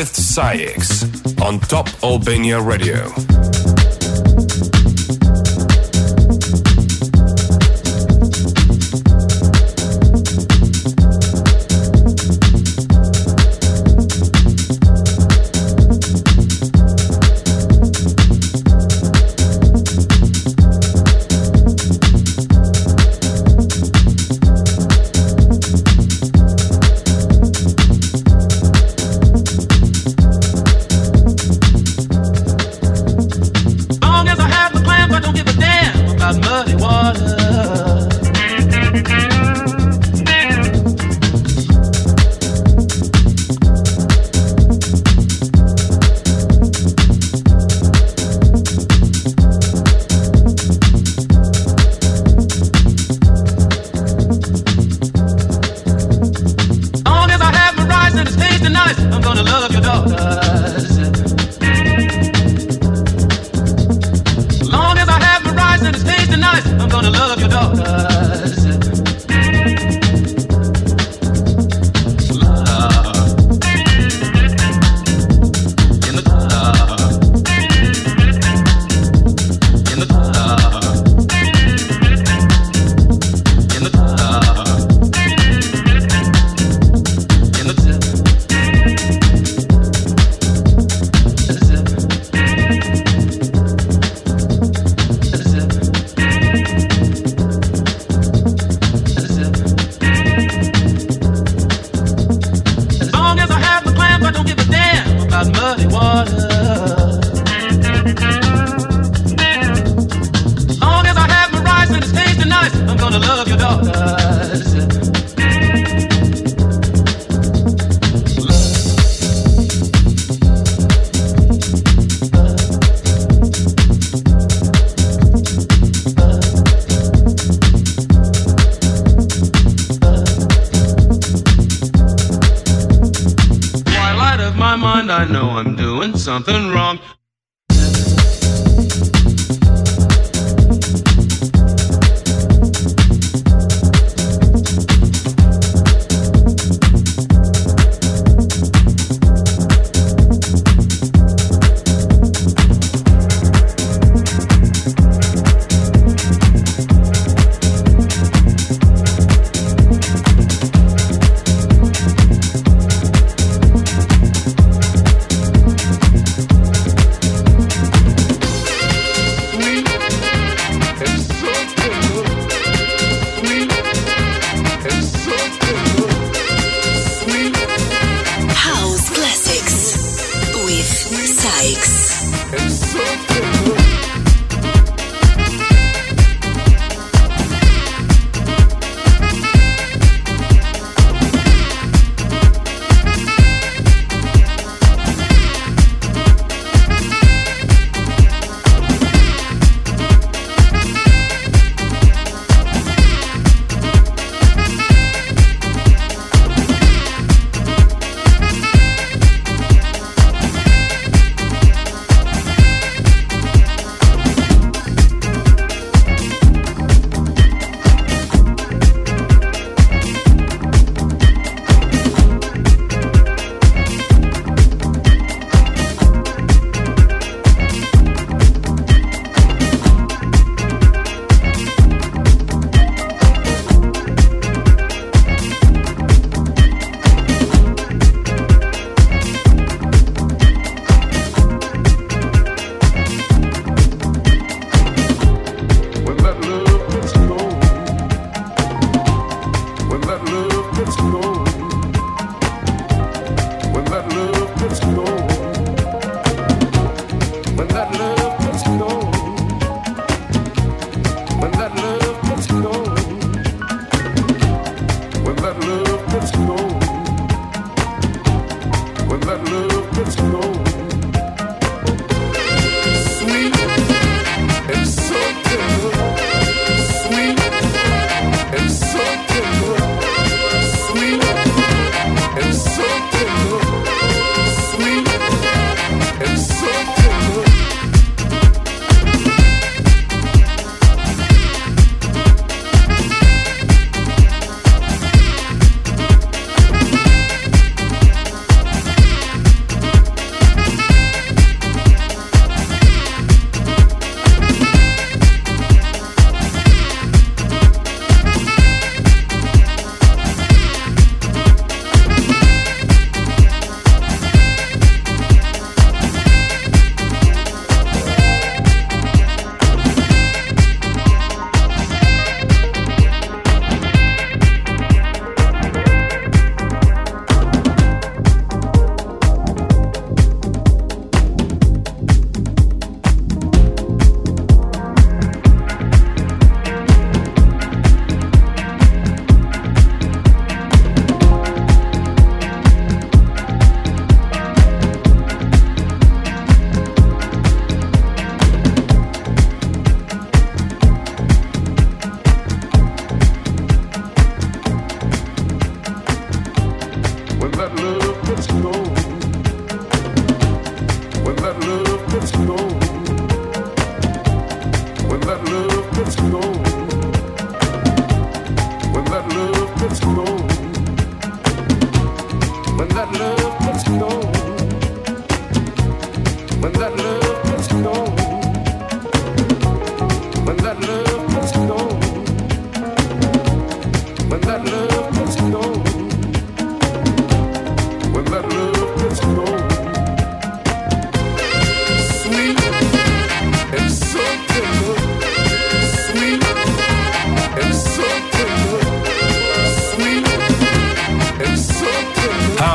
With SAIX on Top Albania Radio. Something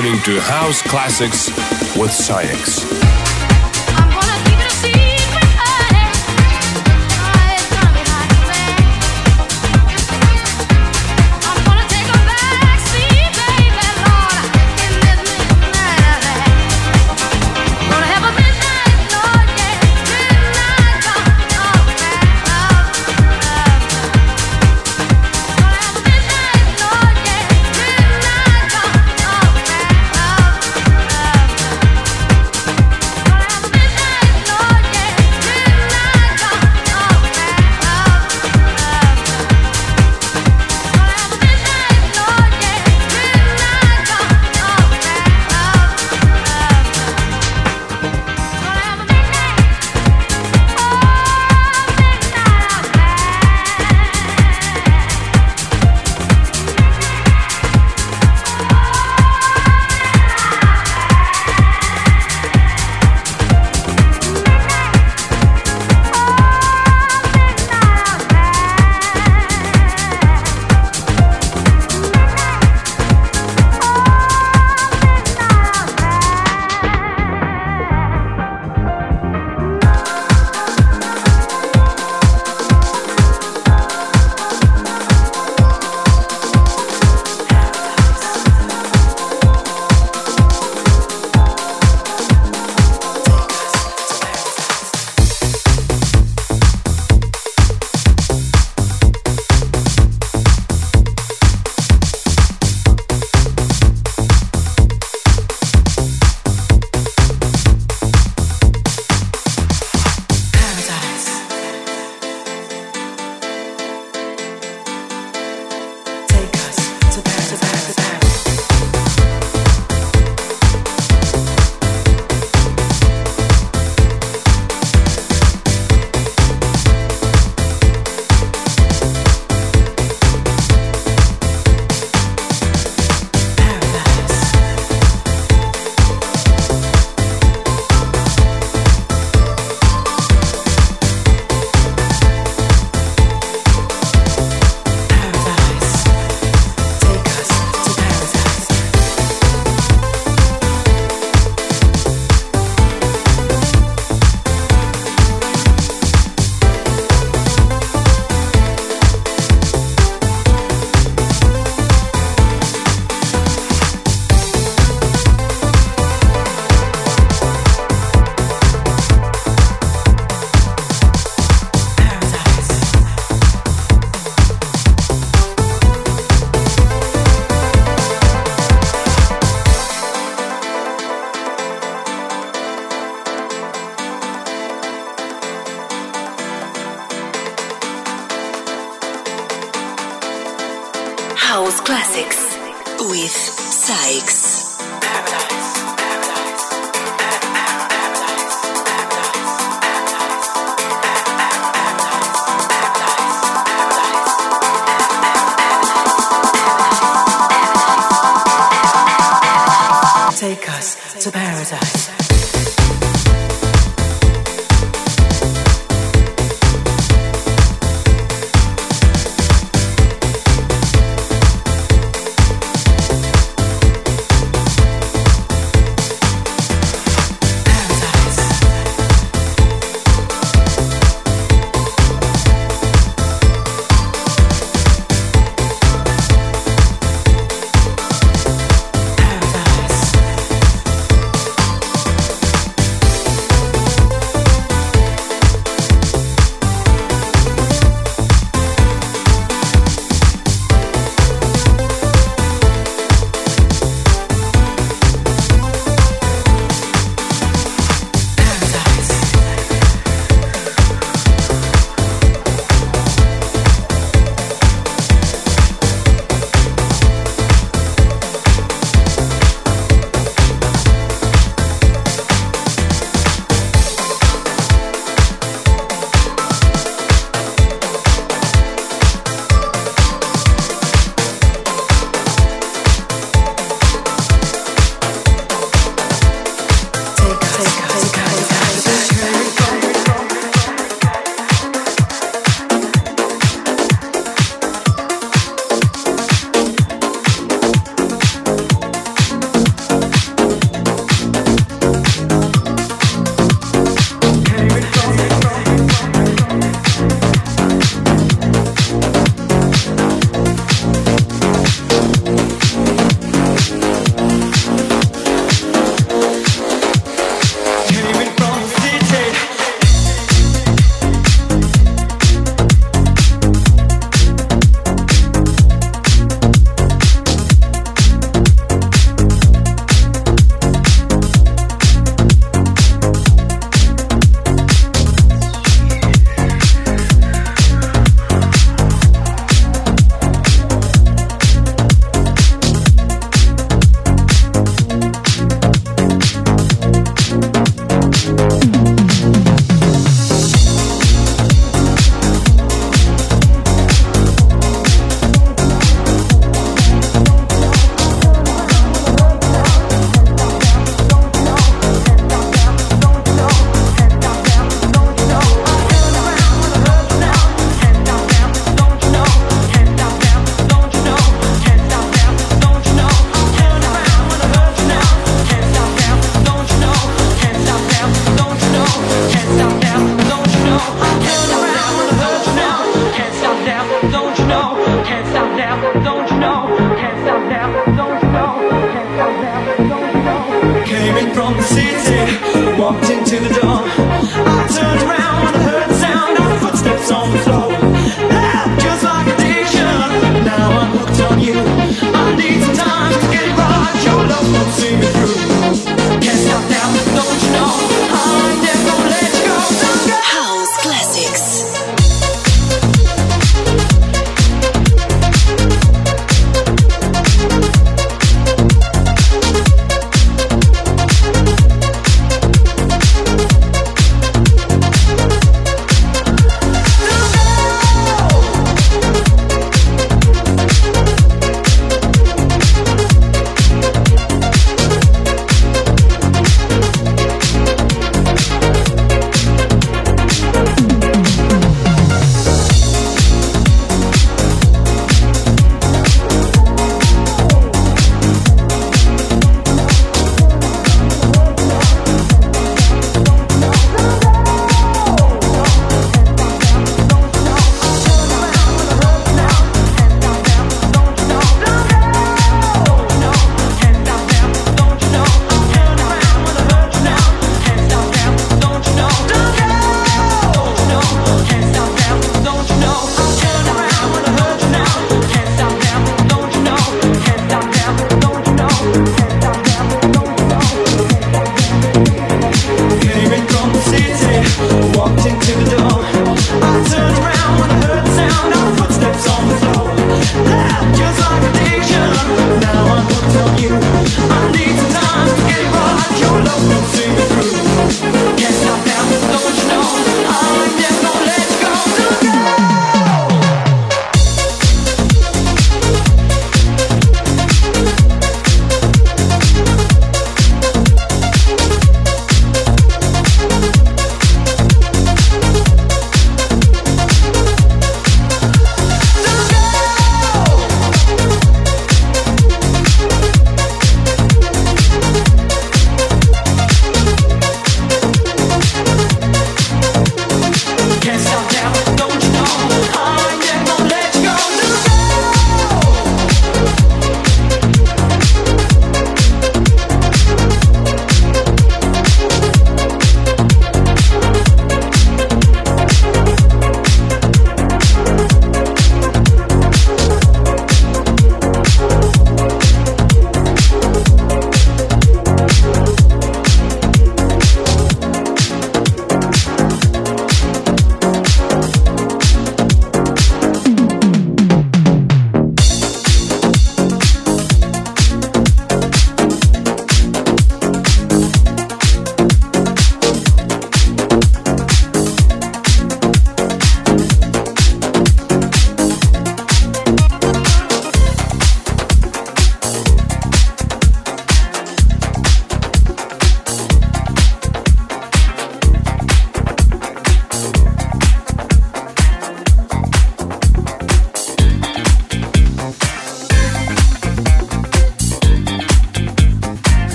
Listening to House Classics with SAIX. Paradise. from the city, walked into the door.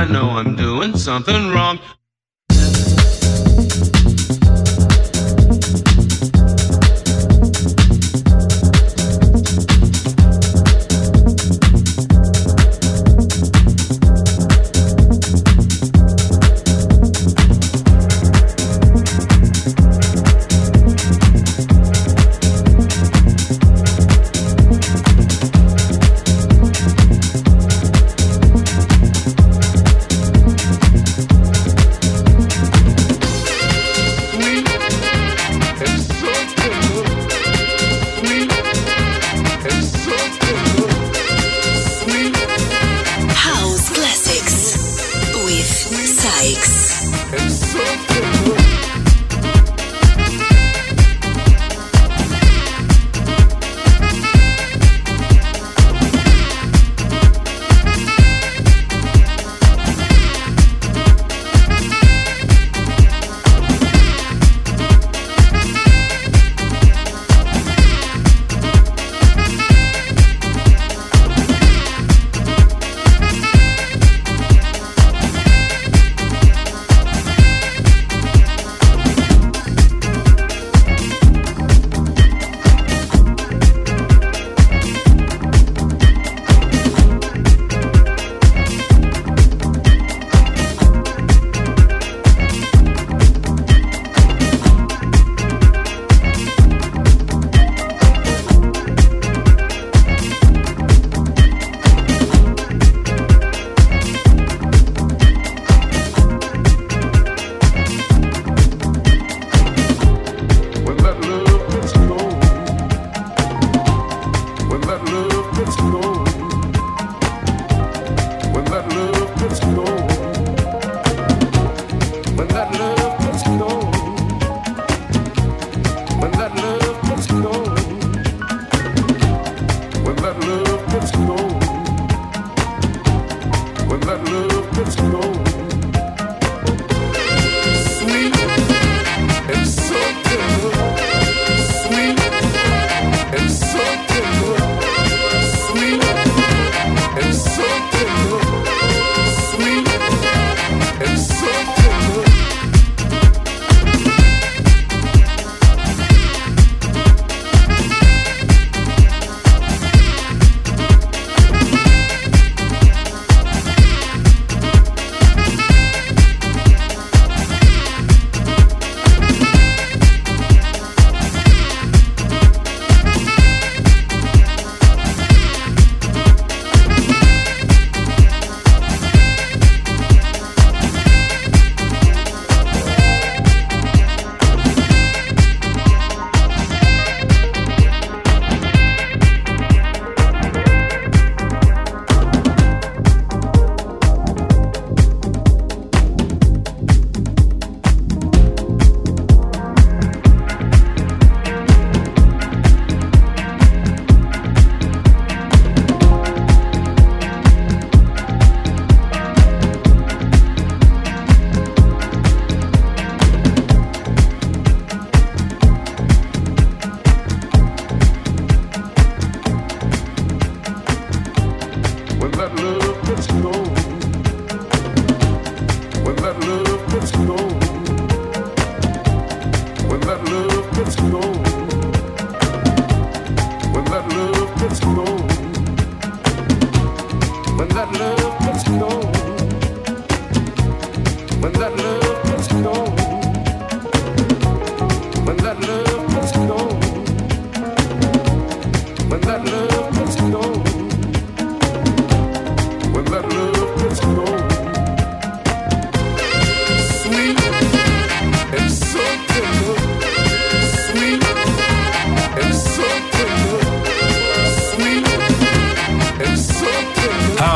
I know I'm doing something wrong.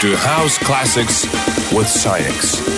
To House Classics with SAIX.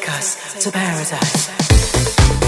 take us to paradise.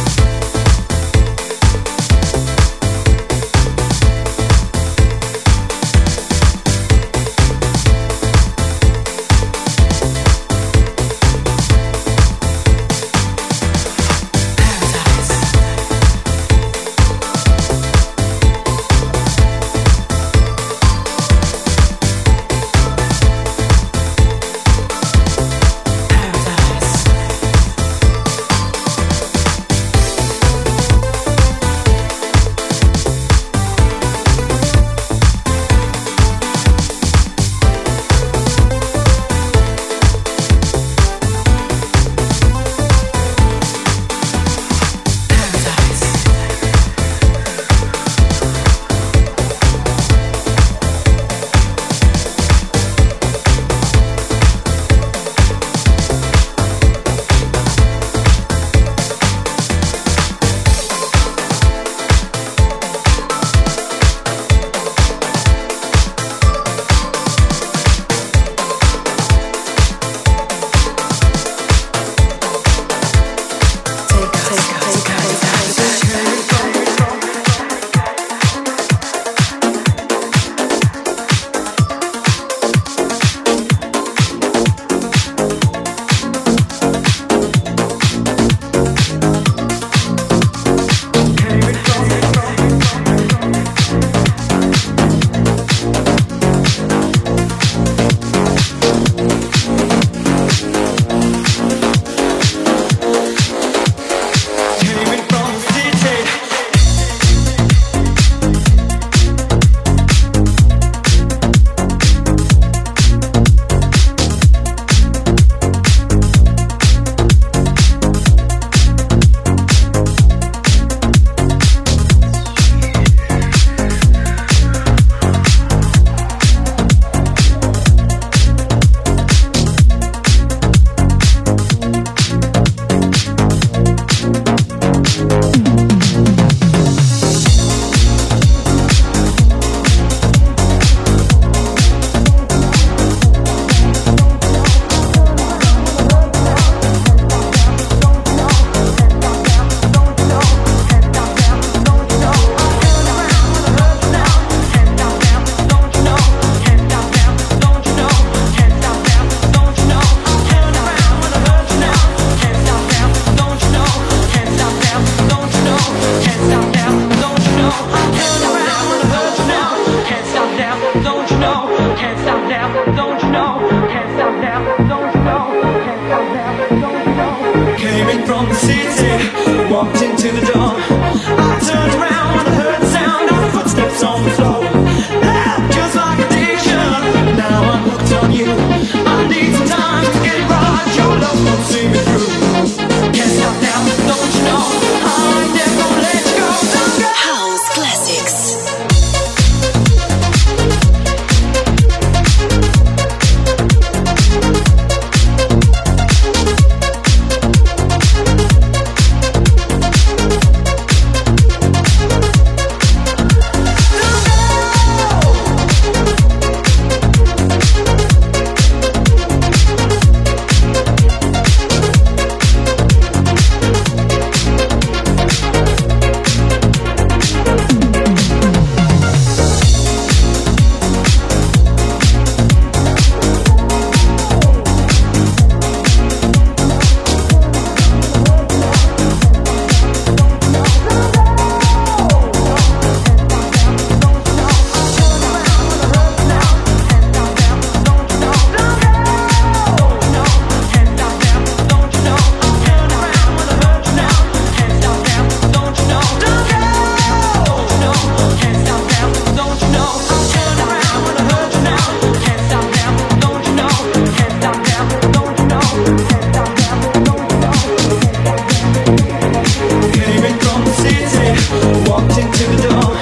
the door. I turned around when I heard the sound of footsteps on the floor. walked into the door.